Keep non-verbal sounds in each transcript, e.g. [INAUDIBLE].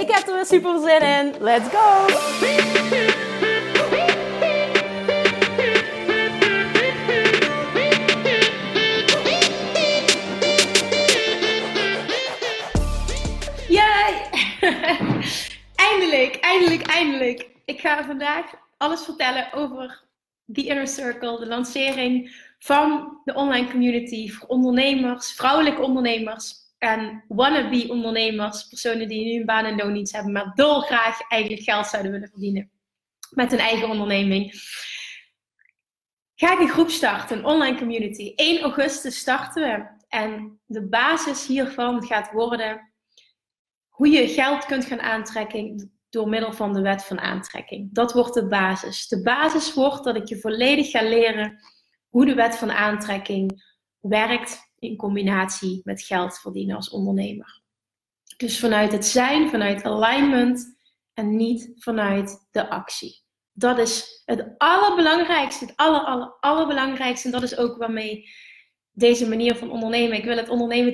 Ik heb er weer super zin in. Let's go! Yay! [LAUGHS] eindelijk, eindelijk, eindelijk. Ik ga vandaag alles vertellen over The Inner Circle, de lancering van de online community voor ondernemers, vrouwelijke ondernemers en wannabe ondernemers, personen die nu een baan en loondienst hebben, maar dolgraag eigenlijk geld zouden willen verdienen met een eigen onderneming. Ga ik een groep starten, een online community. 1 augustus starten we. En de basis hiervan gaat worden hoe je geld kunt gaan aantrekken door middel van de wet van aantrekking. Dat wordt de basis. De basis wordt dat ik je volledig ga leren hoe de wet van aantrekking werkt in combinatie met geld verdienen als ondernemer. Dus vanuit het zijn, vanuit alignment en niet vanuit de actie. Dat is het allerbelangrijkste, het aller, aller, allerbelangrijkste. En dat is ook waarmee deze manier van ondernemen, ik wil het ondernemen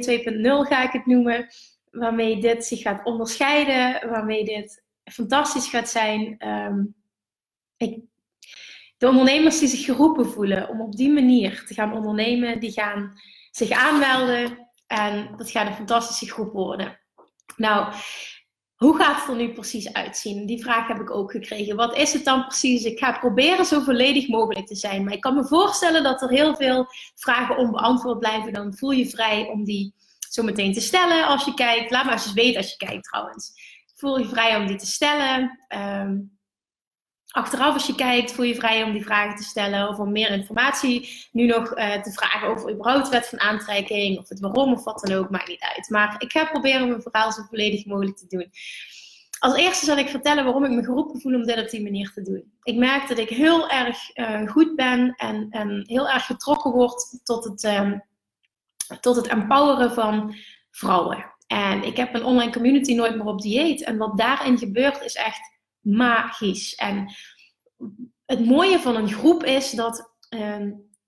2.0 ga ik het noemen, waarmee dit zich gaat onderscheiden, waarmee dit fantastisch gaat zijn. Ehm, ik, de ondernemers die zich geroepen voelen om op die manier te gaan ondernemen, die gaan zich aanmelden. En dat gaat een fantastische groep worden. Nou, hoe gaat het er nu precies uitzien? Die vraag heb ik ook gekregen. Wat is het dan precies? Ik ga proberen zo volledig mogelijk te zijn. Maar ik kan me voorstellen dat er heel veel vragen onbeantwoord blijven. Dan voel je vrij om die zo meteen te stellen als je kijkt. Laat maar eens weten als je kijkt trouwens. Voel je vrij om die te stellen. Um, Achteraf, als je kijkt, voel je vrij om die vragen te stellen of om meer informatie nu nog uh, te vragen over überhaupt wet van aantrekking of het waarom of wat dan ook, maakt niet uit. Maar ik ga proberen mijn verhaal zo volledig mogelijk te doen. Als eerste zal ik vertellen waarom ik me geroepen voel om dit op die manier te doen. Ik merk dat ik heel erg uh, goed ben en, en, heel erg getrokken word tot het, um, tot het empoweren van vrouwen. En ik heb een online community nooit meer op dieet. En wat daarin gebeurt is echt magisch. En het mooie van een groep is dat uh,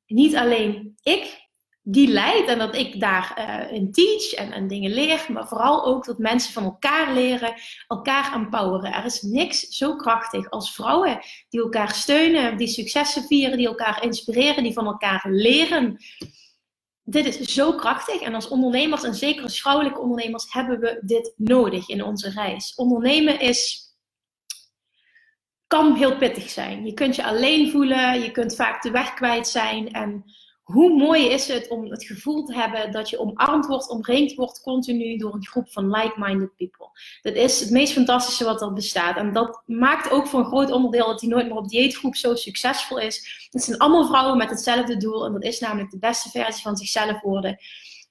niet alleen ik die leid en dat ik daarin uh, teach en, en, dingen leer, maar vooral ook dat mensen van elkaar leren, elkaar empoweren. Er is niks zo krachtig als vrouwen die elkaar steunen, die successen vieren, die elkaar inspireren, die van elkaar leren. Dit is zo krachtig en als ondernemers, en zeker als vrouwelijke ondernemers, hebben we dit nodig in onze reis. Ondernemen is kan heel pittig zijn. Je kunt je alleen voelen, je kunt vaak de weg kwijt zijn. En hoe mooi is het om het gevoel te hebben dat je omarmd wordt, omringd wordt continu door een groep van like-minded people. Dat is het meest fantastische wat er bestaat. En dat maakt ook voor een groot onderdeel dat die nooit meer op dieetgroep zo succesvol is. Het zijn allemaal vrouwen met hetzelfde doel en dat is namelijk de beste versie van zichzelf worden.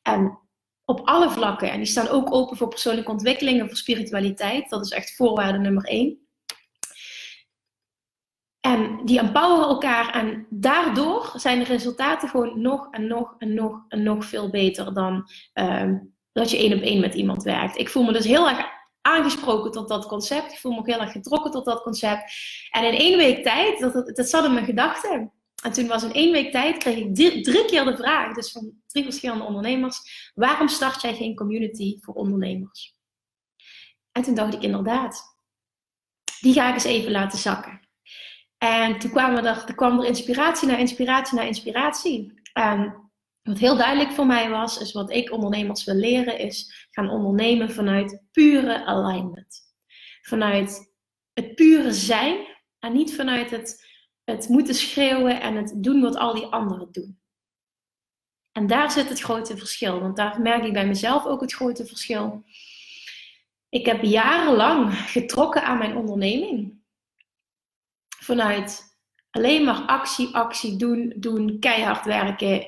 En op alle vlakken. En die staan ook open voor persoonlijke ontwikkeling en voor spiritualiteit. Dat is echt voorwaarde nummer één. En die empoweren elkaar en daardoor zijn de resultaten gewoon nog en nog en nog en nog veel beter dan uh, dat je één op één met iemand werkt. Ik voel me dus heel erg aangesproken tot dat concept. Ik voel me ook heel erg getrokken tot dat concept. En in één week tijd, dat, dat, zat in mijn gedachten. En toen was in één week tijd, kreeg ik drie, keer de vraag, dus van drie verschillende ondernemers, waarom start jij geen community voor ondernemers? En toen dacht ik inderdaad, die ga ik eens even laten zakken. En toen kwam er, er, kwam er inspiratie naar inspiratie naar inspiratie. En wat heel duidelijk voor mij was, is wat ik ondernemers wil leren, is gaan ondernemen vanuit pure alignment. Vanuit het pure zijn en niet vanuit het, het moeten schreeuwen en het doen wat al die anderen doen. En daar zit het grote verschil, want daar merk ik bij mezelf ook het grote verschil. Ik heb jarenlang getrokken aan mijn onderneming vanuit alleen maar actie, actie, doen, doen, keihard werken.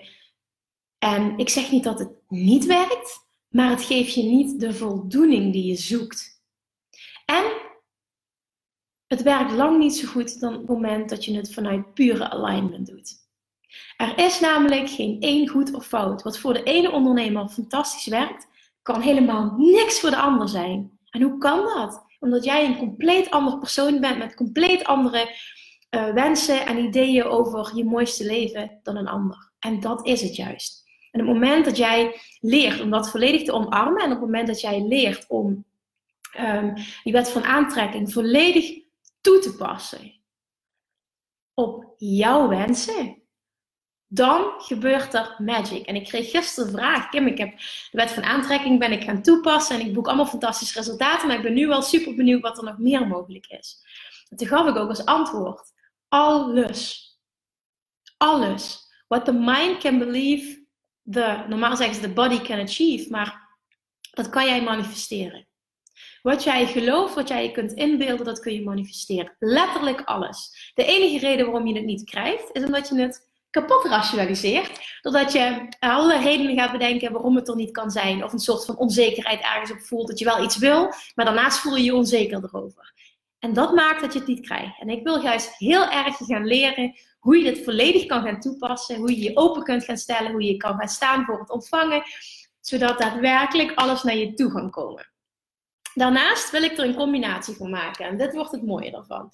En ik zeg niet dat het niet werkt, maar het geeft je niet de voldoening die je zoekt. En het werkt lang niet zo goed dan het moment dat je het vanuit pure alignment doet. Er is namelijk geen één goed of fout. Wat voor de ene ondernemer fantastisch werkt, kan helemaal niks voor de ander zijn. En hoe kan dat? Omdat jij een compleet ander persoon bent met compleet andere uh, wensen en ideeën over je mooiste leven dan een ander. En dat is het juist. En op het moment dat jij leert om dat volledig te omarmen en op het moment dat jij leert om um, die wet van aantrekking volledig toe te passen op jouw wensen, dan gebeurt er magic. En ik kreeg gisteren de vraag, Kim, ik heb de wet van aantrekking ben ik gaan toepassen en ik boek allemaal fantastische resultaten, maar ik ben nu wel super benieuwd wat er nog meer mogelijk is. En toen gaf ik ook als antwoord, alles. Alles. What the mind can believe, the, normaal zeggen ze the body can achieve, maar dat kan jij manifesteren. Wat jij gelooft, wat jij je kunt inbeelden, dat kun je manifesteren. Letterlijk alles. De enige reden waarom je het niet krijgt, is omdat je het kapot rationaliseert. Doordat je alle redenen gaat bedenken waarom het er niet kan zijn. Of een soort van onzekerheid ergens op voelt dat je wel iets wil, maar daarnaast voel je je onzeker erover. En dat maakt dat je het niet krijgt. En ik wil juist heel erg gaan leren hoe je dit volledig kan gaan toepassen. Hoe je je open kunt gaan stellen. Hoe je kan gaan staan voor het ontvangen. Zodat daadwerkelijk alles naar je toe kan komen. Daarnaast wil ik er een combinatie van maken. En dit wordt het mooie daarvan.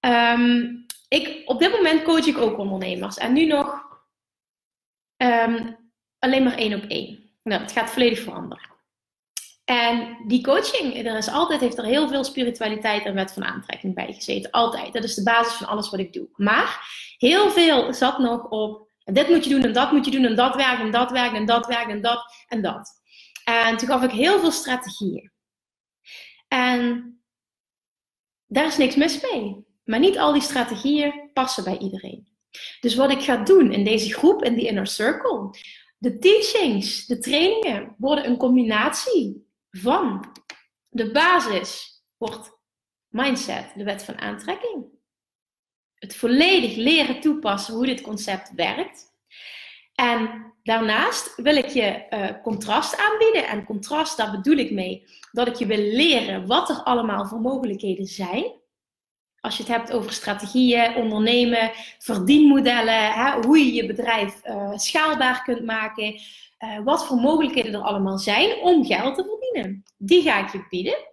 Ehm, ik, op dit moment coach ik ook ondernemers. En nu nog ehm, alleen maar één op één. Nou, het gaat volledig veranderen. En die coaching, er is altijd, heeft er heel veel spiritualiteit en wet van aantrekking bij gezeten. Altijd. Dat is de basis van alles wat ik doe. Maar heel veel zat nog op, dit moet je doen en dat moet je doen en dat werkt en dat werkt en dat werkt en dat en dat. En toen gaf ik heel veel strategieën. En daar is niks mis mee. Maar niet al die strategieën passen bij iedereen. Dus wat ik ga doen in deze groep, in die inner circle, de teachings, de trainingen worden een combinatie van de basis wordt mindset, de wet van aantrekking. Het volledig leren toepassen hoe dit concept werkt. En daarnaast wil ik je uh, contrast aanbieden. En contrast, daar bedoel ik mee dat ik je wil leren wat er allemaal voor mogelijkheden zijn. Als je het hebt over strategieën, ondernemen, verdienmodellen, hè, hoe je je bedrijf uh, schaalbaar kunt maken, uh, wat voor mogelijkheden er allemaal zijn om geld te verdienen. Die ga ik je bieden.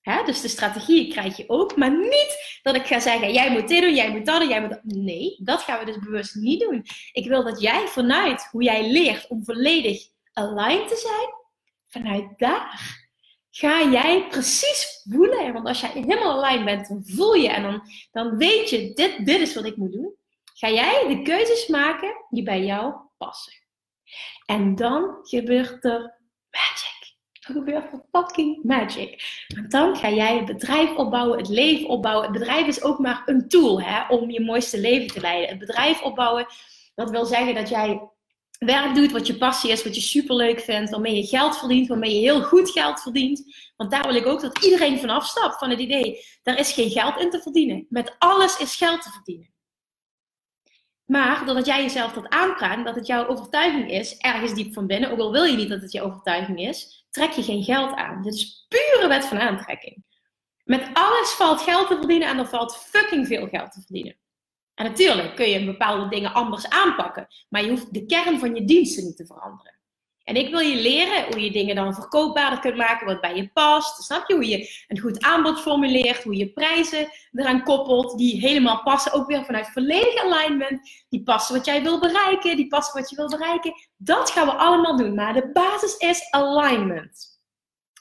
Hè? Dus de strategieën krijg je ook, maar niet dat ik ga zeggen: jij moet dit doen, jij moet dat doen, jij moet dat. Nee, dat gaan we dus bewust niet doen. Ik wil dat jij vanuit hoe jij leert om volledig aligned te zijn, vanuit daar ga jij precies voelen. Want als jij helemaal aligned bent, dan voel je en dan, dan weet je: dit, dit is wat ik moet doen. Ga jij de keuzes maken die bij jou passen. En dan gebeurt er magic. Er gebeurt fucking magic. Want dan ga jij het bedrijf opbouwen, het leven opbouwen. Het bedrijf is ook maar een tool hè, om je mooiste leven te leiden. Het bedrijf opbouwen, dat wil zeggen dat jij werk doet wat je passie is, wat je superleuk vindt, waarmee je geld verdient, waarmee je heel goed geld verdient. Want daar wil ik ook dat iedereen van afstapt, van het idee, daar is geen geld in te verdienen. Met alles is geld te verdienen. Maar doordat jij jezelf dat aanpraat, dat het jouw overtuiging is, ergens diep van binnen, ook al wil je niet dat het je overtuiging is, trek je geen geld aan. Dit is pure wet van aantrekking. Met alles valt geld te verdienen en er valt fucking veel geld te verdienen. En natuurlijk kun je bepaalde dingen anders aanpakken, maar je hoeft de kern van je diensten niet te veranderen. En ik wil je leren hoe je dingen dan verkoopbaarder kunt maken, wat bij je past. Snap je? Hoe je een goed aanbod formuleert, hoe je prijzen eraan koppelt, die helemaal passen, ook weer vanuit volledig alignment. Die passen wat jij wil bereiken, die passen wat je wil bereiken. Dat gaan we allemaal doen, maar de basis is alignment.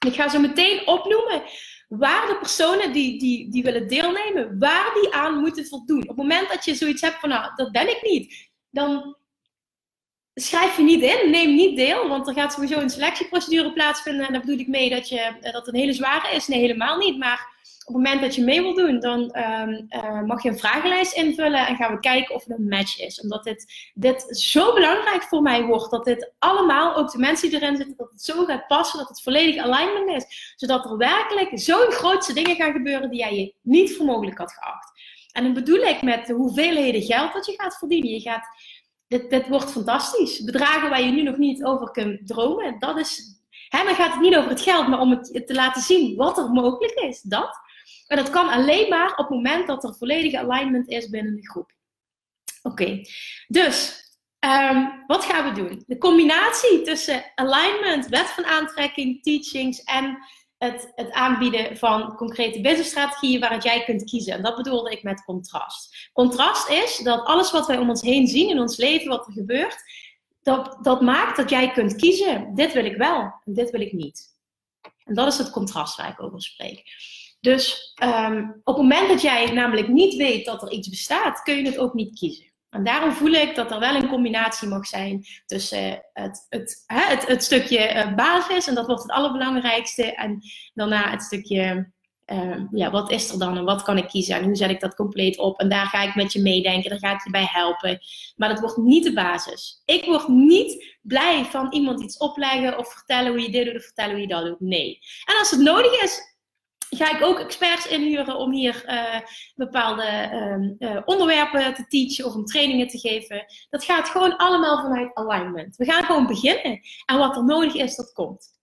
Ik ga zo meteen opnoemen waar de personen die, die, die willen deelnemen, waar die aan moeten voldoen. Op het moment dat je zoiets hebt van, nou, dat ben ik niet, dan schrijf je niet in, neem niet deel, want er gaat sowieso een selectieprocedure plaatsvinden. En daar bedoel ik mee dat, je, eh, dat het een hele zware is. Nee, helemaal niet. Maar op het moment dat je mee wil doen, dan um, uh, mag je een vragenlijst invullen en gaan we kijken of het een match is. Omdat dit, dit zo belangrijk voor mij wordt, dat dit allemaal, ook de mensen die erin zitten, dat het zo gaat passen, dat het volledig alignment is. Zodat er werkelijk zo'n grootste dingen gaan gebeuren die jij je niet voor mogelijk had geacht. En dan bedoel ik met de hoeveelheden geld dat je gaat verdienen. Je gaat dit, dit wordt fantastisch. Bedragen waar je nu nog niet over kunt dromen, dat is. Hè, dan gaat het niet over het geld, maar om het te laten zien wat er mogelijk is. Dat. En dat kan alleen maar op het moment dat er volledige alignment is binnen de groep. Oké, dus ehm, wat gaan we doen? De combinatie tussen alignment, wet van aantrekking, teachings en het, het aanbieden van concrete businessstrategieën waaruit jij kunt kiezen. En dat bedoelde ik met contrast. Contrast is dat alles wat wij om ons heen zien in ons leven, wat er gebeurt, dat, dat maakt dat jij kunt kiezen. Dit wil ik wel en dit wil ik niet. En dat is het contrast waar ik over spreek. Dus um, op het moment dat jij namelijk niet weet dat er iets bestaat, kun je het ook niet kiezen. En daarom voel ik dat er wel een combinatie mag zijn tussen het, het, het, het stukje eh, basis, en dat wordt het allerbelangrijkste, en daarna het stukje, uh, ja, wat is er dan en wat kan ik kiezen en hoe zet ik dat compleet op? En daar ga ik met je meedenken, daar ga ik je bij helpen. Maar dat wordt niet de basis. Ik word niet blij van iemand iets opleggen of vertellen hoe je dit doet of vertellen hoe je dat doet. Nee. En als het nodig is, ga ik ook experts inhuren om hier uh, bepaalde uh, onderwerpen te teachen of om trainingen te geven. Dat gaat gewoon allemaal vanuit alignment. We gaan gewoon beginnen en wat er nodig is, dat komt.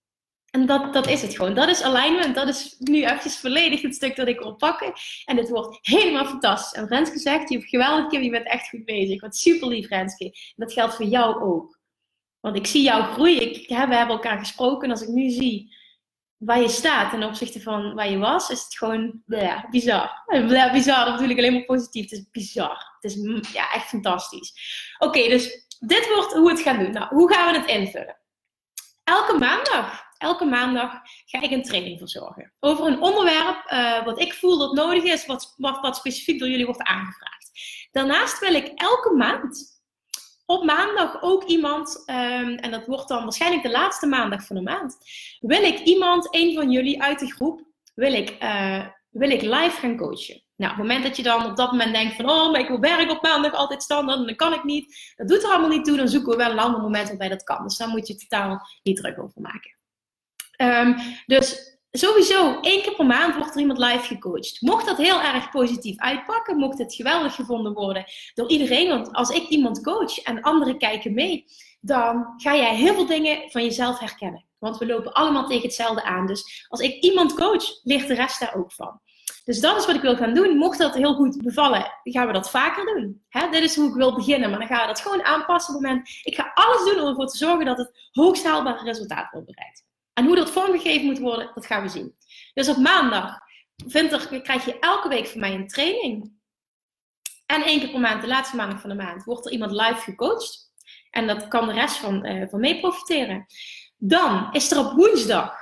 En dat, dat is het gewoon. Dat is alignment. Dat is nu even volledig het stuk dat ik wil pakken. En het wordt helemaal fantastisch. En Renske zegt, je hebt geweldig, Kim, je bent echt goed bezig. Wat super lief, Renske. En dat geldt voor jou ook. Want ik zie jou groeien. Ik, we hebben elkaar gesproken. En als ik nu zie waar je staat ten opzichte van waar je was, is het gewoon bizar. Ja, bizar, dat bedoel ik alleen maar positief. Het is bizar. Het is mm, ja, echt fantastisch. Oké, dus dit wordt hoe we het gaan doen. Nou, hoe gaan we het invullen? Elke maandag, elke maandag ga ik een training verzorgen. Over een onderwerp uh, wat ik voel dat nodig is, wat, wat specifiek door jullie wordt aangevraagd. Daarnaast wil ik elke maand op maandag ook iemand, um, en dat wordt dan waarschijnlijk de laatste maandag van de maand, wil ik iemand, een van jullie uit de groep, wil ik, uh, wil ik live gaan coachen. Nou, op het moment dat je dan op dat moment denkt van, oh, maar ik wil werk op maandag altijd standaard en dan kan ik niet. Dat doet er allemaal niet toe, dan zoeken we wel een ander moment waarbij dat kan. Dus daar moet je totaal niet druk over maken. Um, dus sowieso één keer per maand wordt er iemand live gecoacht. Mocht dat heel erg positief uitpakken, mocht het geweldig gevonden worden door iedereen. Want als ik iemand coach en anderen kijken mee, dan ga jij heel veel dingen van jezelf herkennen. Want we lopen allemaal tegen hetzelfde aan. Dus als ik iemand coach, ligt de rest daar ook van. Dus dat is wat ik wil gaan doen. Mocht dat heel goed bevallen, gaan we dat vaker doen. dit is hoe ik wil beginnen, maar dan gaan we dat gewoon aanpassen op het moment. Ik ga alles doen om ervoor te zorgen dat het hoogst haalbare resultaat wordt bereikt. En hoe dat vormgegeven moet worden, dat gaan we zien. Dus op maandag vindt er, krijg je elke week van mij een training. En één keer per maand, de laatste maandag van de maand, wordt er iemand live gecoacht. En dat kan de rest van, uh, van mee profiteren. Dan is er op woensdag,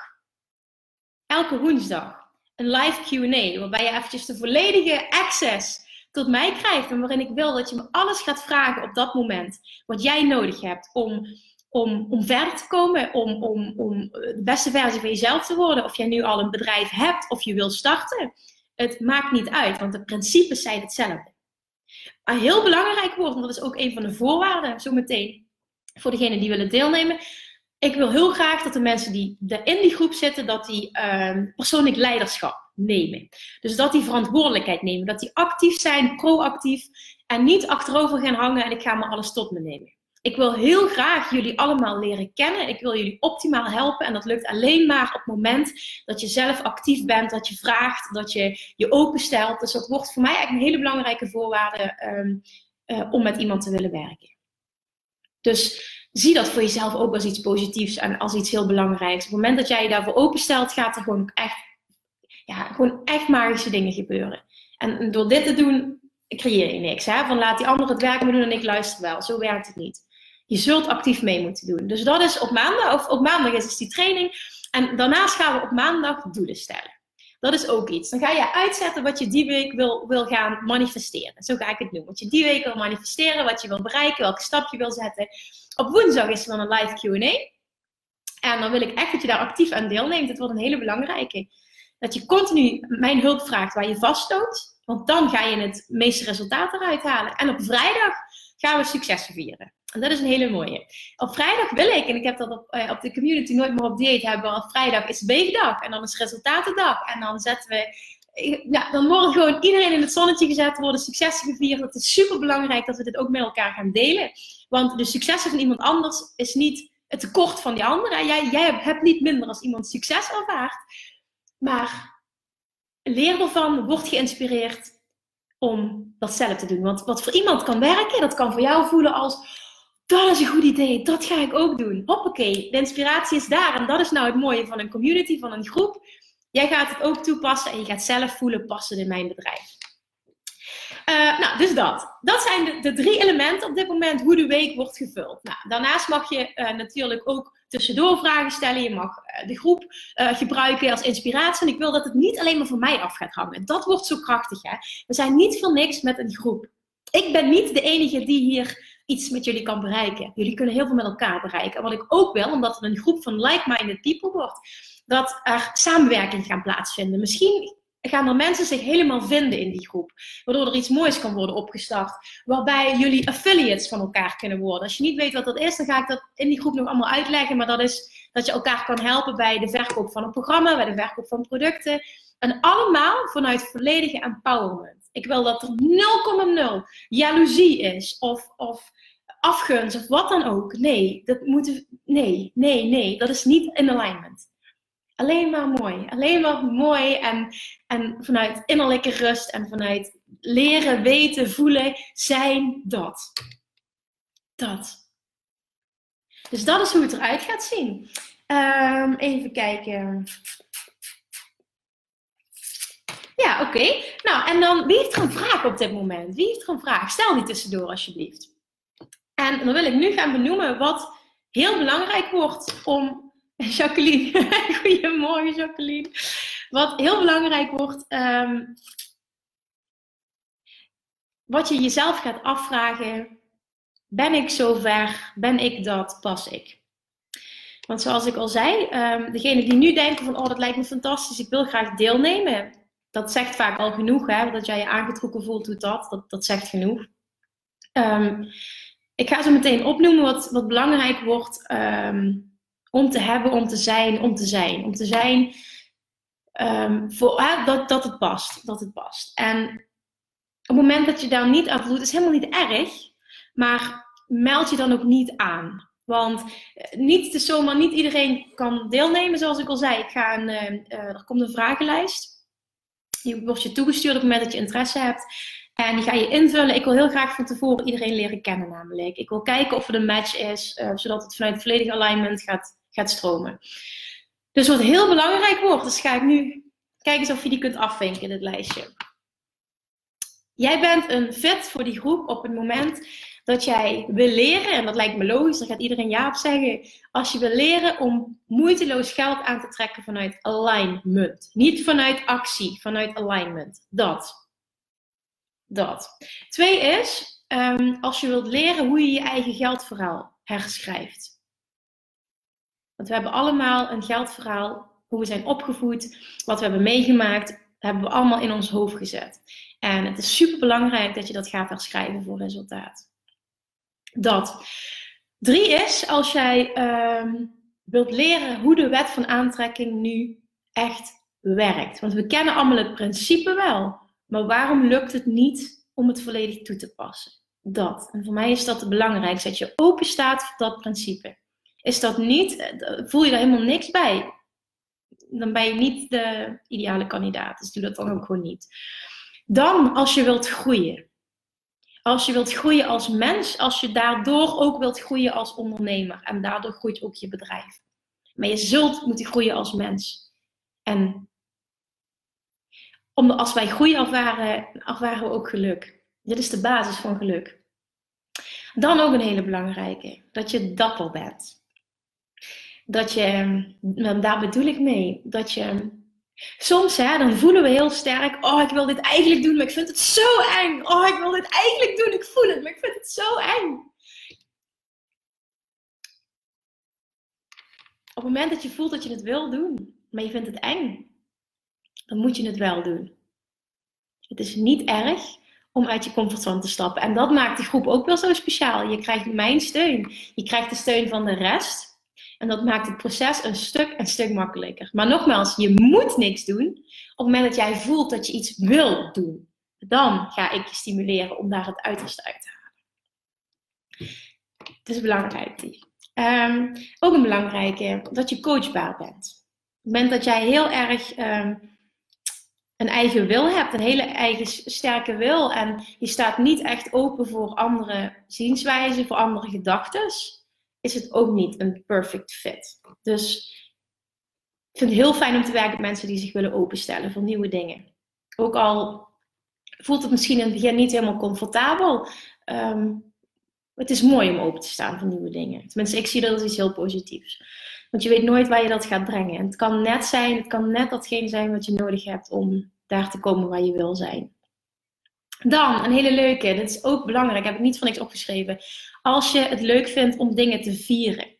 elke woensdag, een live QA. Waarbij je eventjes de volledige access tot mij krijgt. En waarin ik wil dat je me alles gaat vragen op dat moment. Wat jij nodig hebt om om, om verder te komen, om, om, om de beste versie van jezelf te worden. Of jij nu al een bedrijf hebt of je wil starten. Het maakt niet uit, want de principes zijn hetzelfde. Heel belangrijk wordt, en dat is ook een van de voorwaarden, zometeen, voor degenen die willen deelnemen. Ik wil heel graag dat de mensen die in die groep zitten, dat die uh, persoonlijk leiderschap nemen. Dus dat die verantwoordelijkheid nemen, dat die actief zijn, proactief en niet achterover gaan hangen en ik ga maar alles tot me nemen. Ik wil heel graag jullie allemaal leren kennen. Ik wil jullie optimaal helpen. En dat lukt alleen maar op het moment dat je zelf actief bent, dat je vraagt, dat je je openstelt. Dus dat wordt voor mij eigenlijk een hele belangrijke voorwaarde um, uh, om met iemand te willen werken. Dus zie dat voor jezelf ook als iets positiefs en als iets heel belangrijks. Op het moment dat jij je daarvoor openstelt, gaat er gewoon echt, ja, gewoon echt magische dingen gebeuren. En door dit te doen, creëer je niks. Hè? Van laat die ander het werk me doen en ik luister wel. Zo werkt het niet. Je zult actief mee moeten doen. Dus dat is op maandag, of op maandag is dus die training. En daarnaast gaan we op maandag doelen stellen. Dat is ook iets. Dan ga je uitzetten wat je die week wil, wil gaan manifesteren. Zo ga ik het noemen. Wat je die week wil manifesteren, wat je wil bereiken, welke stap je wil zetten. Op woensdag is er dan een live QA. En dan wil ik echt dat je daar actief aan deelneemt. Het wordt een hele belangrijke. Dat je continu mijn hulp vraagt waar je vastloopt. Want dan ga je het meeste resultaat eruit halen. En op vrijdag gaan we successen vieren. En dat is een hele mooie. Op vrijdag wil ik, en ik heb dat op, uh, op de community nooit meer op dieet, hebben op vrijdag is weegdag. En dan is resultatendag. En dan zetten we ja, dan wordt gewoon iedereen in het zonnetje gezet, worden successen gevierd. Het is super belangrijk dat we dit ook met elkaar gaan delen. Want de successen van iemand anders is niet het tekort van die andere. Jij, jij hebt niet minder als iemand succes ervaart. Maar leer ervan, word geïnspireerd om dat zelf te doen. Want wat voor iemand kan werken, dat kan voor jou voelen als dat is een goed idee, dat ga ik ook doen. Hoppakee, de inspiratie is daar. En dat is nou het mooie van een community, van een groep. Jij gaat het ook toepassen en je gaat zelf voelen, passen in mijn bedrijf. Uh, nou, dus dat. Dat zijn de, de, drie elementen op dit moment hoe de week wordt gevuld. Nou, daarnaast mag je uh, natuurlijk ook tussendoor vragen stellen. Je mag uh, de groep gebruiken als inspiratie. En ik wil dat het niet alleen maar van mij af gaat hangen. Dat wordt zo krachtig. Hè? We zijn niet voor niks met een groep. Ik ben niet de enige die hier iets met jullie kan bereiken. Jullie kunnen heel veel met elkaar bereiken. En wat ik ook wil, omdat er een groep van like-minded people wordt, dat er samenwerking gaan plaatsvinden. Misschien gaan er mensen zich helemaal vinden in die groep. Waardoor er iets moois kan worden opgestart. Waarbij jullie affiliates van elkaar kunnen worden. Als je niet weet wat dat is, dan ga ik dat in die groep nog allemaal uitleggen. Maar dat is dat je elkaar kan helpen bij de verkoop van een programma, bij de verkoop van producten. En allemaal vanuit volledige empowerment. Ik wil dat er 0,0 jaloezie is of, of afgunst of wat dan ook. Nee, dat moet, nee, nee, nee. Dat is niet in alignment. Alleen maar mooi. Alleen maar mooi en, en vanuit innerlijke rust en vanuit leren, weten, voelen, zijn dat. Dat. Dus dat is hoe het eruit gaat zien. Um, even kijken. Ja, oké. Nou, en dan, wie heeft er een vraag op dit moment? Wie heeft er een vraag? Stel die tussendoor, alsjeblieft. En dan wil ik nu gaan benoemen wat heel belangrijk wordt om. Jacqueline, [LAUGHS] goedemorgen Jacqueline. Wat heel belangrijk wordt, um, wat je jezelf gaat afvragen: ben ik zover? Ben ik dat? Pas ik? Want zoals ik al zei, um, degene die nu denken van oh dat lijkt me fantastisch, ik wil graag deelnemen. Dat zegt vaak al genoeg, hè? dat jij je aangetrokken voelt doet dat. Dat, dat zegt genoeg. Um, ik ga zo meteen opnoemen wat, wat belangrijk wordt um, om te hebben, om te zijn, om te zijn. Om te zijn um, voor, dat, dat het past. Dat het past. En op het moment dat je daar niet aan doet, is helemaal niet erg. Maar meld je dan ook niet aan. Want eh, niet zomaar, niet iedereen kan deelnemen. Zoals ik al zei, ik ga een, uh, uh, er komt een vragenlijst. Die wordt je toegestuurd op het moment dat je interesse hebt. En die ga je invullen. Ik wil heel graag van tevoren iedereen leren kennen namelijk. Ik wil kijken of er een match is, uh, zodat het vanuit volledig alignment gaat, gaat stromen. Dus wat heel belangrijk wordt, dus ga ik nu kijken of je die kunt afvinken in het lijstje. Jij bent een fit voor die groep op het moment dat jij wil leren, en dat lijkt me logisch, daar gaat iedereen ja op zeggen, als je wil leren om moeiteloos geld aan te trekken vanuit alignment. Niet vanuit actie, vanuit alignment. Dat. Dat. Twee is, um, als je wilt leren hoe je je eigen geldverhaal herschrijft. Want we hebben allemaal een geldverhaal, hoe we zijn opgevoed, wat we hebben meegemaakt, hebben we allemaal in ons hoofd gezet. En het is super belangrijk dat je dat gaat herschrijven voor resultaat. Dat. Drie is, als jij um, wilt leren hoe de wet van aantrekking nu echt werkt. Want we kennen allemaal het principe wel. Maar waarom lukt het niet om het volledig toe te passen? Dat. En voor mij is dat het belangrijkste, dat je open staat voor dat principe. Is dat niet, eh, voel je er helemaal niks bij, dan ben je niet de ideale kandidaat. Dus doe dat dan ook gewoon niet. Dan, als je wilt groeien. Als je wilt groeien als mens, als je daardoor ook wilt groeien als ondernemer. En daardoor groeit ook je bedrijf. Maar je zult moeten groeien als mens. En om, als wij groei ervaren, ervaren we ook geluk. Dit is de basis van geluk. Dan ook een hele belangrijke, dat je dapper bent. Dat je, daar bedoel ik mee, dat je soms hè, dan voelen we heel sterk, oh ik wil dit eigenlijk doen, maar ik vind het zo eng. Oh ik wil dit eigenlijk doen, ik voel het, maar ik vind het zo eng. Op het moment dat je voelt dat je het wil doen, maar je vindt het eng, dan moet je het wel doen. Het is niet erg om uit je comfortzone te stappen. En dat maakt de groep ook wel zo speciaal. Je krijgt mijn steun. Je krijgt de steun van de rest. En dat maakt het proces een stuk, een stuk makkelijker. Maar nogmaals, je moet niks doen. Op het moment dat jij voelt dat je iets wil doen, dan ga ik je stimuleren om daar het uiterste uit te halen. Het is belangrijk. Um, ook een belangrijke, dat je coachbaar bent. Op het moment dat jij heel erg um, een eigen wil hebt, een hele eigen sterke wil en je staat niet echt open voor andere zienswijzen, voor andere gedachten, is het ook niet een perfect fit. Dus ik vind het heel fijn om te werken met mensen die zich willen openstellen voor nieuwe dingen. Ook al voelt het misschien in het begin niet helemaal comfortabel. Ehm, het is mooi om open te staan voor nieuwe dingen. Tenminste, ik zie dat als iets heel positiefs. Want je weet nooit waar je dat gaat brengen. En het kan net zijn, het kan net datgene zijn wat je nodig hebt om daar te komen waar je wil zijn. Dan, een hele leuke, dit is ook belangrijk, heb ik niet van niks opgeschreven. Als je het leuk vindt om dingen te vieren.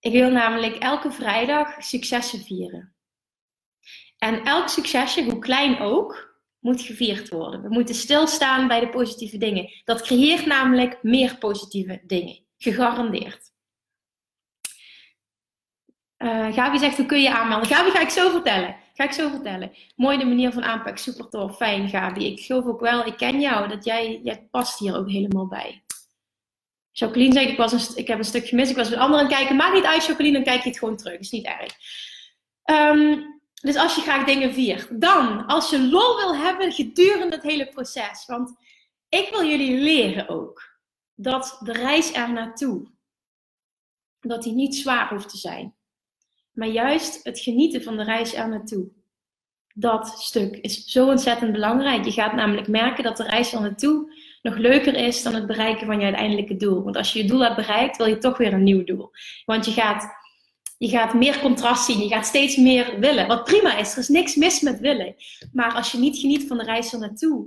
Ik wil namelijk elke vrijdag successen vieren. En elk succesje, hoe klein ook, moet gevierd worden. We moeten stilstaan bij de positieve dingen. Dat creëert namelijk meer positieve dingen. Gegarandeerd. Uh, Gabi zegt, hoe kun je aanmelden? Gabi, ga ik zo vertellen. Ga ik zo vertellen. Mooi de manier van aanpak, super tof, fijn Gabi. Ik geloof ook wel, ik ken jou, dat jij, jij past hier ook helemaal bij. Jacqueline zegt, ik, was een, ik heb een stuk gemist, ik was met anderen aan het kijken. Maakt niet uit Jacqueline, dan kijk je het gewoon terug, is niet erg. Um, dus als je graag dingen viert. Dan, als je lol wil hebben gedurende het hele proces. Want ik wil jullie leren ook dat de reis er naartoe, dat die niet zwaar hoeft te zijn. Maar juist het genieten van de reis er naartoe. Dat stuk is zo ontzettend belangrijk. Je gaat namelijk merken dat de reis er naartoe nog leuker is dan het bereiken van je uiteindelijke doel. Want als je je doel hebt bereikt, wil je toch weer een nieuw doel. Want je gaat je gaat meer contrast zien, je gaat steeds meer willen. Wat prima is, er is niks mis met willen. Maar als je niet geniet van de reis er naartoe,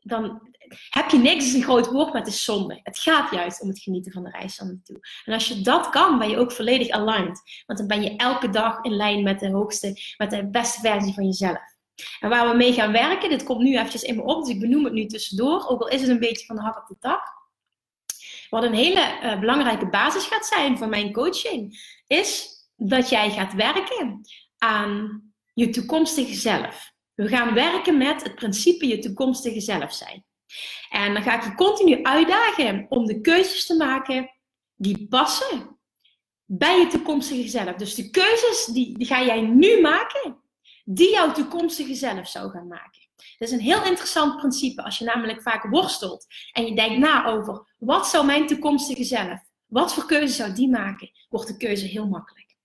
dan heb je niks, is een groot woord, maar het is zonde. Het gaat juist om het genieten van de reis er naartoe. En als je dat kan, ben je ook volledig aligned. Want dan ben je elke dag in lijn met de hoogste, met de beste versie van jezelf. En waar we mee gaan werken, dit komt nu eventjes in me op, dus ik benoem het nu tussendoor, ook al is het een beetje van de hak op de tak. Wat een hele uh, belangrijke basis gaat zijn van mijn coaching, is dat jij gaat werken aan je toekomstige zelf. We gaan werken met het principe je toekomstige zelf zijn. En dan ga ik je continu uitdagen om de keuzes te maken die passen bij je toekomstige zelf. Dus de keuzes die ga jij nu maken, die jouw toekomstige zelf zou gaan maken. Dat is een heel interessant principe als je namelijk vaak worstelt en je denkt na over wat zou mijn toekomstige zelf, wat voor keuze zou die maken, wordt de keuze heel makkelijk.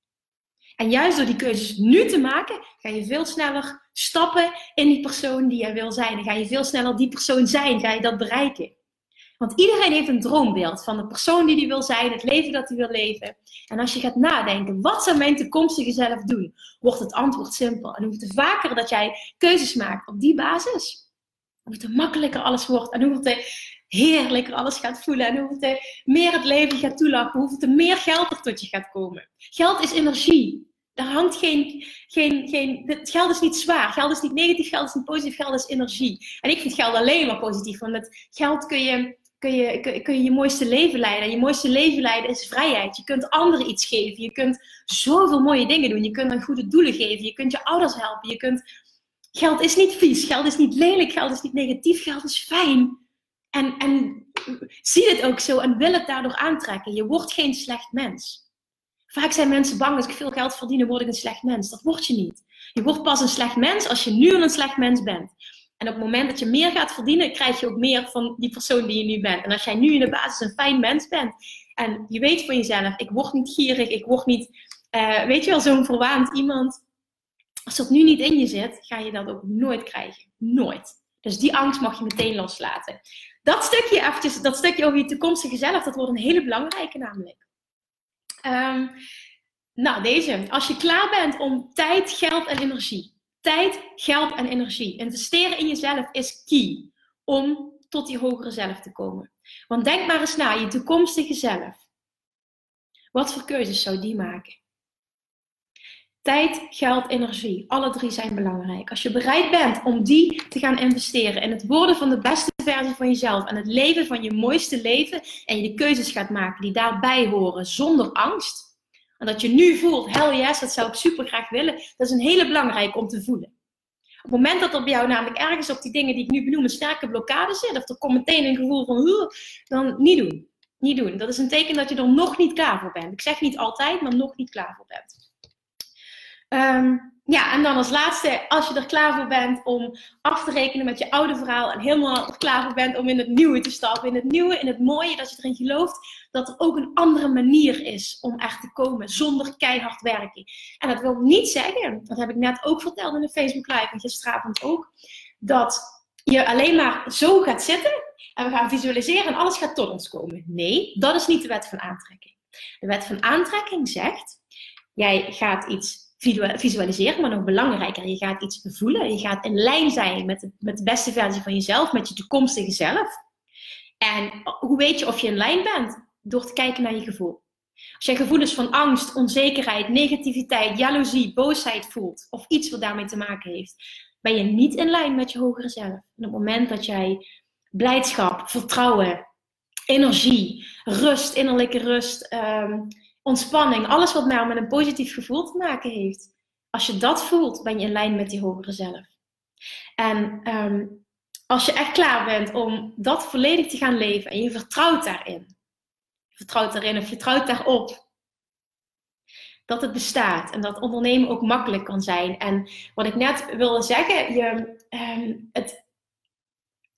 En juist door die keuzes nu te maken, ga je veel sneller stappen in die persoon die jij wil zijn. Dan ga je veel sneller die persoon zijn, ga je dat bereiken. Want iedereen heeft een droombeeld van de persoon die hij wil zijn, het leven dat hij wil leven. En als je gaat nadenken, wat zou mijn toekomstige zelf doen, wordt het antwoord simpel. En hoe vaker dat jij keuzes maakt op die basis, hoe te makkelijker alles wordt en hoe heerlijker alles gaat voelen en hoe meer het leven gaat toelachen, hoe meer geld er tot je gaat komen. Geld is energie. Daar hangt geen, geen, geen, het geld is niet zwaar, geld is niet negatief, geld is niet positief, geld is energie. En ik vind geld alleen maar positief, want met geld kun je kun je, kun, je mooiste leven leiden. Je mooiste leven leiden is vrijheid. Je kunt anderen iets geven. Je kunt zoveel mooie dingen doen. Je kunt aan goede doelen geven. Je kunt je ouders helpen. Je kunt... Geld is niet vies. Geld is niet lelijk. Geld is niet negatief. Geld is fijn. En, en zie het ook zo en wil het daardoor aantrekken. Je wordt geen slecht mens. Vaak zijn mensen bang, als ik veel geld verdien, word ik een slecht mens. Dat word je niet. Je wordt pas een slecht mens als je nu een slecht mens bent. En op het moment dat je meer gaat verdienen, krijg je ook meer van die persoon die je nu bent. En als jij nu in de basis een fijn mens bent en je weet van jezelf, ik word niet gierig, ik word niet, uh, weet je wel, zo'n verwaand iemand. Als dat nu niet in je zit, ga je dat ook nooit krijgen. Nooit. Dus die angst mag je meteen loslaten. Dat stukje, eventjes, dat stukje over je toekomstige zelf, dat wordt een hele belangrijke namelijk. Um, nou, deze. Als je klaar bent om tijd, geld en energie Tijd, geld en energie. Investeren in jezelf is key om tot die hogere zelf te komen. Want denk maar eens na, je toekomstige zelf. Wat voor keuzes zou die maken? Tijd, geld, energie. Alle drie zijn belangrijk. Als je bereid bent om die te gaan investeren in het worden van de beste versie van jezelf en het leven van je mooiste leven en je de keuzes gaat maken die daarbij horen zonder angst, en dat je nu voelt, hell yes, dat zou ik super graag willen. Dat is een hele belangrijke om te voelen. Op het moment dat er bij jou namelijk ergens op die dingen die ik nu benoem een sterke blokkade zit, of er komt meteen een gevoel van, dan niet doen. Niet doen. Dat is een teken dat je er nog niet klaar voor bent. Ik zeg niet altijd, maar nog niet klaar voor bent. Ehm, ja, en dan als laatste, als je er klaar voor bent om af te rekenen met je oude verhaal en helemaal er klaar voor bent om in het nieuwe te stappen, in het nieuwe, in het mooie, dat je erin gelooft dat er ook een andere manier is om er te komen zonder keihard werken. En dat wil niet zeggen, dat heb ik net ook verteld in de Facebook Live en gisteravond ook, dat je alleen maar zo gaat zitten en we gaan visualiseren en alles gaat tot ons komen. Nee, dat is niet de wet van aantrekking. De wet van aantrekking zegt, jij gaat iets visualiseren, maar nog belangrijker, je gaat iets voelen. Je gaat in lijn zijn met de, met de beste versie van jezelf, met je toekomstige zelf. En hoe weet je of je in lijn bent? Door te kijken naar je gevoel. Als je gevoelens van angst, onzekerheid, negativiteit, jaloezie, boosheid voelt, of iets wat daarmee te maken heeft, ben je niet in lijn met je hogere zelf. En op het moment dat jij blijdschap, vertrouwen, energie, rust, innerlijke rust, ehm, ontspanning, alles wat mij met een positief gevoel te maken heeft. Als je dat voelt, ben je in lijn met die hogere zelf. En ehm, als je echt klaar bent om dat volledig te gaan leven en je vertrouwt daarin, vertrouwt daarin of je vertrouwt daarop, dat het bestaat en dat ondernemen ook makkelijk kan zijn. En wat ik net wilde zeggen, je, um, het,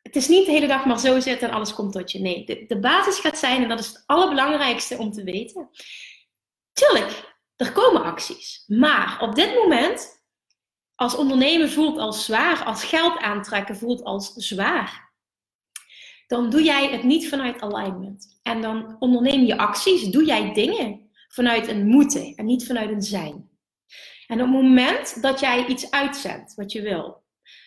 het is niet de hele dag maar zo zitten en alles komt tot je. Nee, de, de basis gaat zijn, en dat is het allerbelangrijkste om te weten, Tuurlijk, er komen acties. Maar op dit moment, als ondernemen voelt als zwaar, als geld aantrekken voelt als zwaar, dan doe jij het niet vanuit alignment. En dan onderneem je acties, doe jij dingen vanuit een moeten en niet vanuit een zijn. En op het moment dat jij iets uitzendt wat je wil,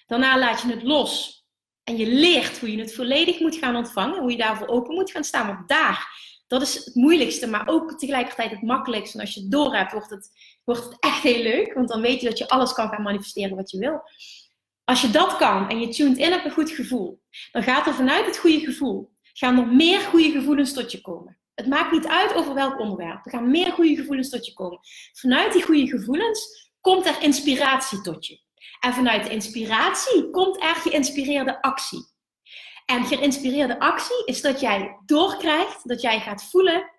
daarna laat je het los. En je leert hoe je het volledig moet gaan ontvangen, hoe je daarvoor open moet gaan staan. Want daar dat is het moeilijkste, maar ook tegelijkertijd het makkelijkste. En als je het door hebt, wordt het, wordt het echt heel leuk. Want dan weet je dat je alles kan gaan manifesteren wat je wil. Als je dat kan en je tuned in op een goed gevoel, dan gaat er vanuit het goede gevoel, gaan er meer goede gevoelens tot je komen. Het maakt niet uit over welk onderwerp. Er gaan meer goede gevoelens tot je komen. Vanuit die goede gevoelens komt er inspiratie tot je. En vanuit de inspiratie komt er geïnspireerde actie. En geïnspireerde actie is dat jij doorkrijgt, dat jij gaat voelen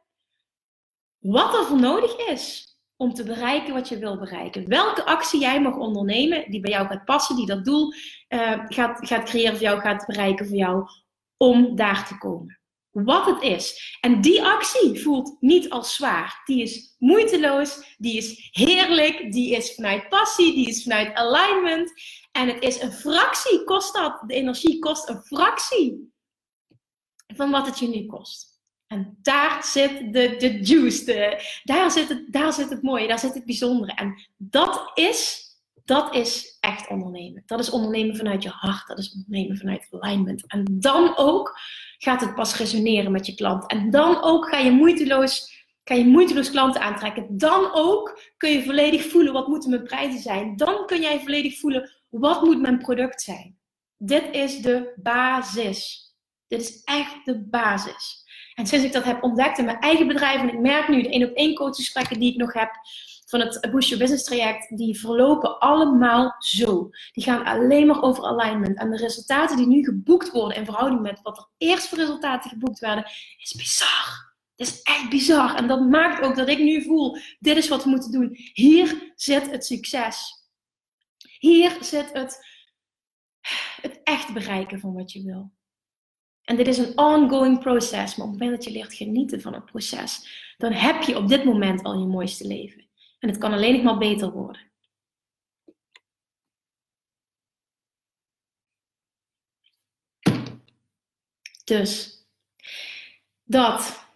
wat er voor nodig is om te bereiken wat je wil bereiken. Welke actie jij mag ondernemen die bij jou gaat passen, die dat doel uh, gaat, gaat creëren voor jou, gaat bereiken voor jou, om daar te komen. Wat het is. En die actie voelt niet als zwaar. Die is moeiteloos, die is heerlijk, die is vanuit passie, die is vanuit alignment. En het is een fractie, kost dat. De energie kost een fractie van wat het je nu kost. En daar zit de, de juice, daar, zit het, daar zit het mooie, daar zit het bijzondere. En dat is, dat is echt ondernemen. Dat is ondernemen vanuit je hart, dat is ondernemen vanuit alignment. En dan ook gaat het pas resoneren met je klant. En dan ook ga je moeiteloos kan je moeiteloos klanten aantrekken. Dan ook kun je volledig voelen wat moeten mijn prijzen zijn. Dan kun jij volledig voelen wat moet mijn product zijn? Dit is de basis. Dit is echt de basis. En sinds ik dat heb ontdekt in mijn eigen bedrijf, en ik merk nu de één op één coachgesprekken die ik nog heb van het Boost Your Business traject, die verlopen allemaal zo. Die gaan alleen maar over alignment. En de resultaten die nu geboekt worden in verhouding met wat er eerst voor resultaten geboekt werden, is bizar. Het is echt bizar. En dat maakt ook dat ik nu voel, dit is wat we moeten doen. Hier zit het succes. Hier zit het, het echt bereiken van wat je wil. En dit is een ongoing proces, maar op het moment dat je leert genieten van het proces, dan heb je op dit moment al je mooiste leven. En het kan alleen nog maar beter worden. Dus dat.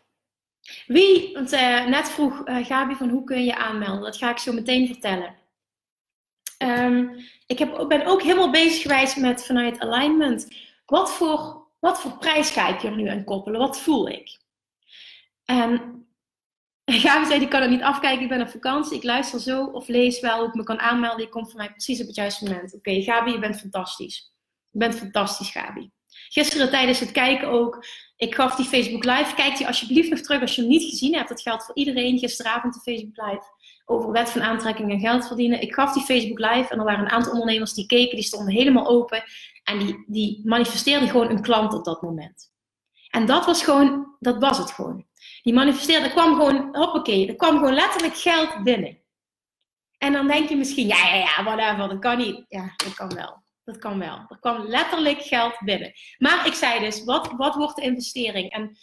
Wie, want uh, net vroeg uh, Gabi van hoe kun je aanmelden, dat ga ik zo meteen vertellen. Um, ik heb, ben ook helemaal bezig geweest met vanuit alignment. Wat voor, wat voor prijs ga ik er nu aan koppelen? Wat voel ik? En Gabi zei, ik kan het niet afkijken, ik ben op vakantie. Ik luister zo of lees wel hoe ik me kan aanmelden. Ik kom voor mij precies op het juiste moment. Oké, okay, Gabi, je bent fantastisch. Je bent fantastisch, Gabi. Gisteren tijdens het kijken ook, ik gaf die Facebook Live. Kijk die alsjeblieft nog terug als je hem niet gezien hebt. Dat geldt voor iedereen. Gisteravond de Facebook Live over wet van aantrekking en geld verdienen. Ik gaf die Facebook Live en er waren een aantal ondernemers die keken, die stonden helemaal open. En die, die manifesteerden gewoon een klant op dat moment. En dat was gewoon, dat was het gewoon. Die manifesteerde, er kwam gewoon, hoppakee, er kwam gewoon letterlijk geld binnen. En dan denk je misschien, ja, ja, ja, whatever, dat kan niet. Ja, dat kan wel. Dat kan wel. Er kwam letterlijk geld binnen. Maar ik zei dus, wat, wat wordt de investering? En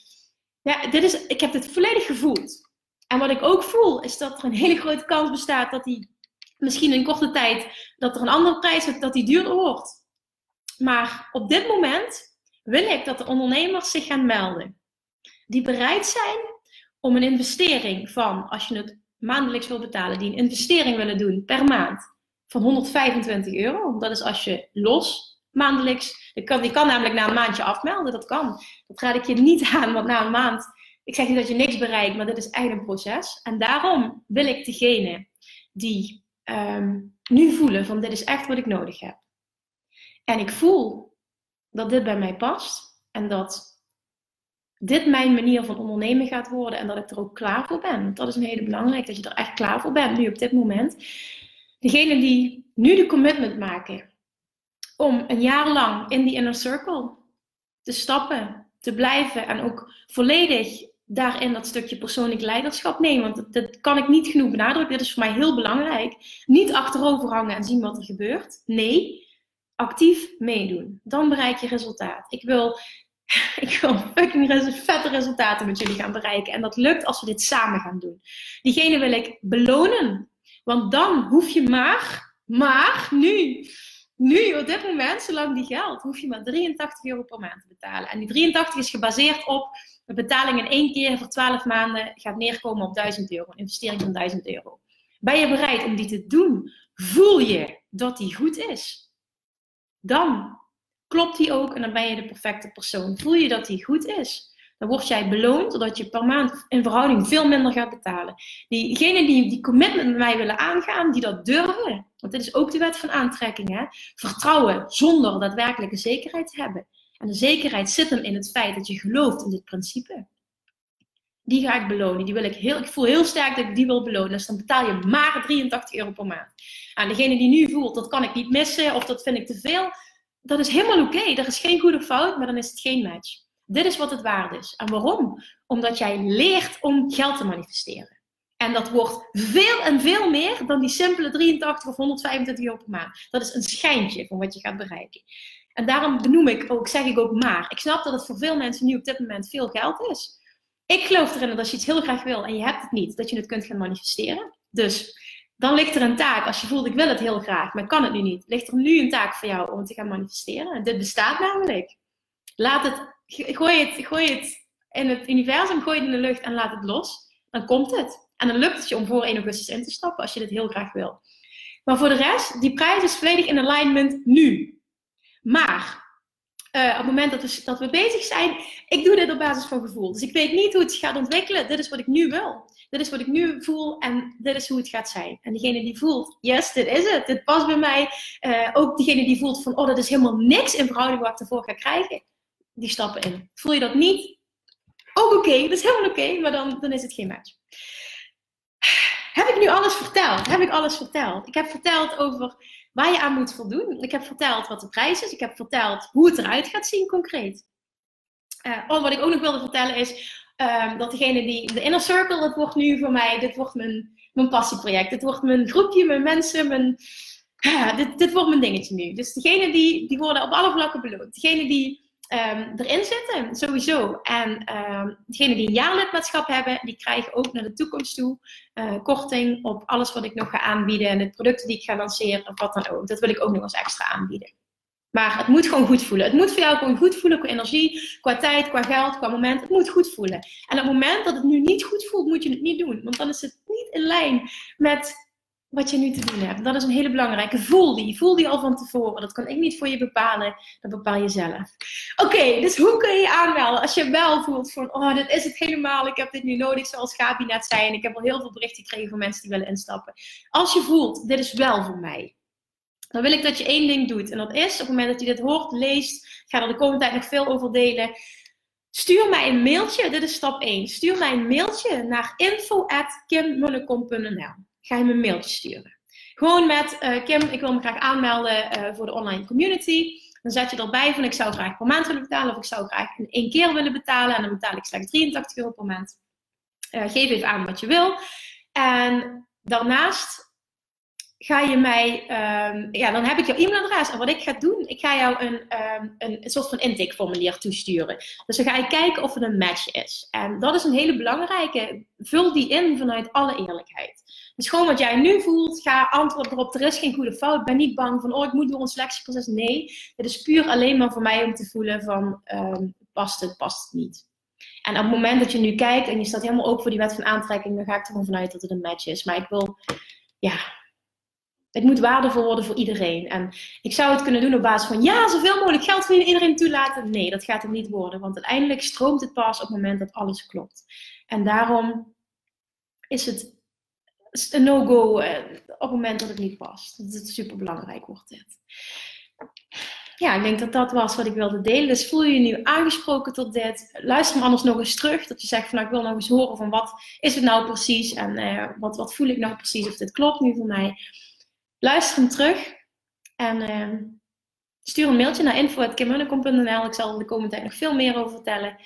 ja, dit is, ik heb dit volledig gevoeld. En wat ik ook voel, is dat er een hele grote kans bestaat dat die misschien in korte tijd, dat er een andere prijs dat die duurder wordt. Maar op dit moment wil ik dat de ondernemers zich gaan melden. Die bereid zijn om een investering van, als je het maandelijks wil betalen, die een investering willen doen per maand van 125 euro. Dat is als je los maandelijks, je kan, je kan namelijk na een maandje afmelden, dat kan. Dat raad ik je niet [LAUGHS] aan, want na een maand, ik zeg niet dat je niks bereikt, maar dit is eigenlijk een proces. En daarom wil ik degene die ehm, nu voelen van dit is echt wat ik nodig heb. En ik voel dat dit bij mij past en dat dit mijn manier van ondernemen gaat worden en dat ik er ook klaar voor ben. Dat is een hele belangrijk, dat je er echt klaar voor bent nu op dit moment. Degene die nu de commitment maken om een jaar lang in die inner circle te stappen, te blijven en ook volledig daarin dat stukje persoonlijk leiderschap nemen. Want dat, kan ik niet genoeg benadrukken. Dit is voor mij heel belangrijk. Niet achterover hangen en zien wat er gebeurt. Nee, actief meedoen. Dan bereik je resultaat. Ik wil, [LAUGHS] ik wil fucking vette resultaten met jullie gaan bereiken. En dat lukt als we dit samen gaan doen. Diegene wil ik belonen. Want dan hoef je maar, maar nu nu, op dit moment, zolang die geldt, hoef je maar 83 euro per maand te betalen. En die 83 is gebaseerd op de betaling in één keer voor 12 maanden gaat neerkomen op 1000 euro. Een investering van 1000 euro. Ben je bereid om die te doen? Voel je dat die goed is? Dan klopt die ook en dan ben je de perfecte persoon. Voel je dat die goed is? Dan word jij beloond doordat je per maand in verhouding veel minder gaat betalen. Diegenen die die commitment met mij willen aangaan, die dat durven, want dit is ook de wet van aantrekking, hè? vertrouwen zonder daadwerkelijke zekerheid te hebben. En de zekerheid zit hem in het feit dat je gelooft in dit principe. Die ga ik belonen. Die wil ik, heel, ik voel heel sterk dat ik die wil belonen. Dus dan betaal je maar 83 euro per maand. En degene die nu voelt, dat kan ik niet missen of dat vind ik te veel. Dat is helemaal oké. Okay. Er is geen goede fout, maar dan is het geen match. Dit is wat het waard is. En waarom? Omdat jij leert om geld te manifesteren. En dat wordt veel en veel meer dan die simpele 83 of 125 euro per maand. Dat is een schijntje van wat je gaat bereiken. En daarom benoem ik ook, zeg ik ook maar. Ik snap dat het voor veel mensen nu op dit moment veel geld is. Ik geloof erin dat als je iets heel graag wil en je hebt het niet, dat je het kunt gaan manifesteren. Dus dan ligt er een taak, als je voelt ik wil het heel graag, maar kan het nu niet, ligt er nu een taak voor jou om te gaan manifesteren. En dit bestaat namelijk. Laat het gooi het, gooi het in het universum, gooi het in de lucht en laat het los. Dan komt het. En dan lukt het je om voor 1 augustus in te stappen als je dit heel graag wil. Maar voor de rest, die prijs is volledig in alignment nu. Maar uh, op het moment dat we, dat we bezig zijn, ik doe dit op basis van gevoel. Dus ik weet niet hoe het gaat ontwikkelen. Dit is wat ik nu wil. Dit is wat ik nu voel en dit is hoe het gaat zijn. En degene die voelt, yes, dit is het. Dit past bij mij. Uh, ook degene die voelt van, oh, dat is helemaal niks in verhouding wat ik ervoor ga krijgen die stappen in. Voel je dat niet? Ook oké, dat is helemaal oké, maar dan, dan is het geen match. Heb ik nu alles verteld? Heb ik alles verteld? Ik heb verteld over waar je aan moet voldoen. Ik heb verteld wat de prijs is. Ik heb verteld hoe het eruit gaat zien concreet. Uh, wat ik ook nog wilde vertellen is uh, dat degene die de inner circle, dat wordt nu voor mij, dit wordt mijn, mijn passieproject. Dit wordt mijn groepje, mijn mensen, mijn, [CLEARS THROAT] dit, dit wordt mijn dingetje nu. Dus degene die, die worden op alle vlakken beloond. Degene die um, erin zitten, sowieso. En um, degenen die een jaarlidmaatschap hebben, die krijgen ook naar de toekomst toe uh, korting op alles wat ik nog ga aanbieden en de producten die ik ga lanceren of wat dan ook. Dat wil ik ook nog als extra aanbieden. Maar het moet gewoon goed voelen. Het moet voor jou gewoon goed voelen qua energie, qua tijd, qua geld, qua moment. Het moet goed voelen. En op het moment dat het nu niet goed voelt, moet je het niet doen. Want dan is het niet in lijn met wat je nu te doen hebt. Dat is een hele belangrijke. Voel die. Voel die al van tevoren. Dat kan ik niet voor je bepalen. Dat bepaal je zelf. Oké, dus hoe kun je aanmelden als je wel voelt van, oh, dit is het helemaal. Ik heb dit nu nodig, zoals Gabi net zei. En ik heb al heel veel berichten gekregen van mensen die willen instappen. Als je voelt, dit is wel voor mij. Dan wil ik dat je één ding doet. En dat is, op het moment dat je dit hoort, leest, ga er de komende tijd nog veel over delen. Stuur mij een mailtje, dit is stap 1. Stuur mij een mailtje naar info.kimmullecom.nl ga je me een mailtje sturen. Gewoon met uh, Kim, ik wil me graag aanmelden uh, voor de online community. Dan zet je erbij van ik zou graag per maand willen betalen of ik zou graag in één keer willen betalen. En dan betaal ik slechts 83 euro per maand. Uh, geef even aan wat je wil. En daarnaast ga je mij, ehm, ja, dan heb ik jouw e-mailadres. En wat ik ga doen, ik ga jou een, um, een, soort van intakeformulier toesturen. Dus dan ga je kijken of het een match is. En dat is een hele belangrijke. Vul die in vanuit alle eerlijkheid. Dus gewoon wat jij nu voelt, ga antwoorden erop. Er is geen goede fout. Ben niet bang van, oh, ik moet door een selectieproces. Nee, het is puur alleen maar voor mij om te voelen van, um, past het, past het niet. En op het moment dat je nu kijkt en je staat helemaal open voor die wet van aantrekking, dan ga ik er gewoon vanuit dat het een match is. Maar ik wil, ja, het moet waardevol worden voor iedereen. En ik zou het kunnen doen op basis van, ja, zoveel mogelijk geld voor iedereen toelaten. Nee, dat gaat het niet worden. Want uiteindelijk stroomt het pas op het moment dat alles klopt. En daarom is het een no-go eh, op het moment dat het niet past. Dat het super belangrijk wordt dit. Ja, ik denk dat dat was wat ik wilde delen. Dus voel je je nu aangesproken tot dit. Luister me anders nog eens terug. Dat je zegt van nou, ik wil nog eens horen van wat is het nou precies. En uh, wat, wat voel ik nou precies. Of dit klopt nu voor mij. Luister hem terug. En uh, stuur een mailtje naar info.kimmunnekom.nl. Ik zal de komende tijd nog veel meer over vertellen.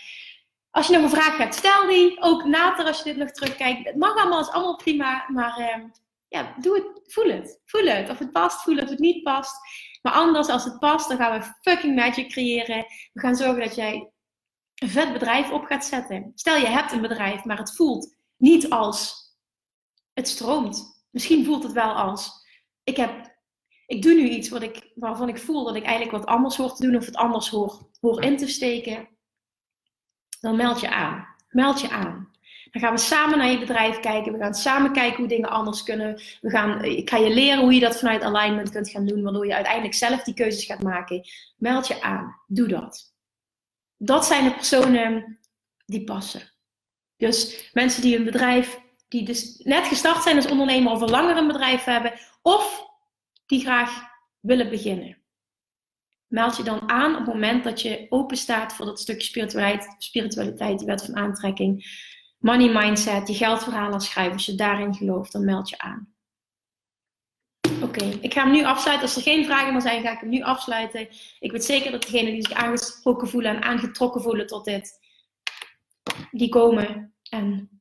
Als je nog een vraag hebt, stel die. Ook later als je dit nog terugkijkt. Het mag allemaal, is allemaal prima. Maar uh, ja, doe het. Voel het. Voel het. Of het past, voel het. Of het niet past. Maar anders, als het past, dan gaan we fucking magic creëren. We gaan zorgen dat jij een vet bedrijf op gaat zetten. Stel je hebt een bedrijf, maar het voelt niet als het stroomt. Misschien voelt het wel als ik, heb, ik doe nu iets wat ik, waarvan ik voel dat ik eigenlijk wat anders hoor te doen of het anders hoor, hoor in te steken. Dan meld je aan. Meld je aan. Dan gaan we samen naar je bedrijf kijken. We gaan samen kijken hoe dingen anders kunnen. We gaan, ik ga je leren hoe je dat vanuit alignment kunt gaan doen, waardoor je uiteindelijk zelf die keuzes gaat maken. Meld je aan. Doe dat. Dat zijn de personen die passen. Dus mensen die een bedrijf, die dus net gestart zijn als ondernemer of al langer een bedrijf hebben, of die graag willen beginnen. Meld je dan aan op het moment dat je open staat voor dat stukje spiritualiteit, spiritualiteit die wet van aantrekking money mindset, je geldverhalen schrijven. Als je daarin gelooft, dan meld je aan. Oké, ik ga hem nu afsluiten. Als er geen vragen meer zijn, ga ik hem nu afsluiten. Ik weet zeker dat degenen die zich aangesproken voelen en aangetrokken voelen tot dit, die komen. En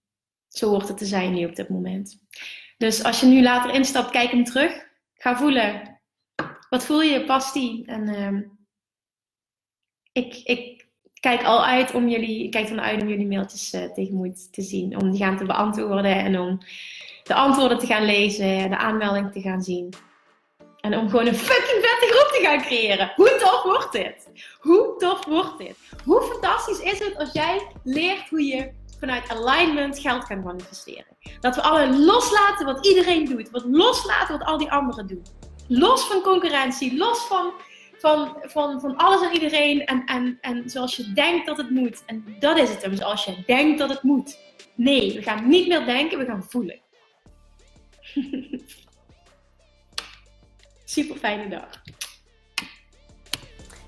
zo hoort het te zijn nu op dit moment. Dus als je nu later instapt, kijk hem terug. Ga voelen. Wat voel je? Past die? En uh, ik, ik kijk al uit om jullie, kijk uit om jullie mailtjes uh, tegemoet te zien. Om die gaan te beantwoorden en om de antwoorden te gaan lezen, de aanmelding te gaan zien. En om gewoon een fucking vette groep te gaan creëren. Hoe tof wordt dit? Hoe tof wordt dit? Hoe fantastisch is het als jij leert hoe je vanuit alignment geld kan manifesteren? Dat we alle loslaten wat iedereen doet. Wat loslaten wat al die anderen doen. Los van concurrentie, los van van, van, van alles en iedereen en, en, en zoals je denkt dat het moet. En dat is het hem, zoals je denkt dat het moet. Nee, we gaan niet meer denken, we gaan voelen. [LAUGHS] Super fijne dag.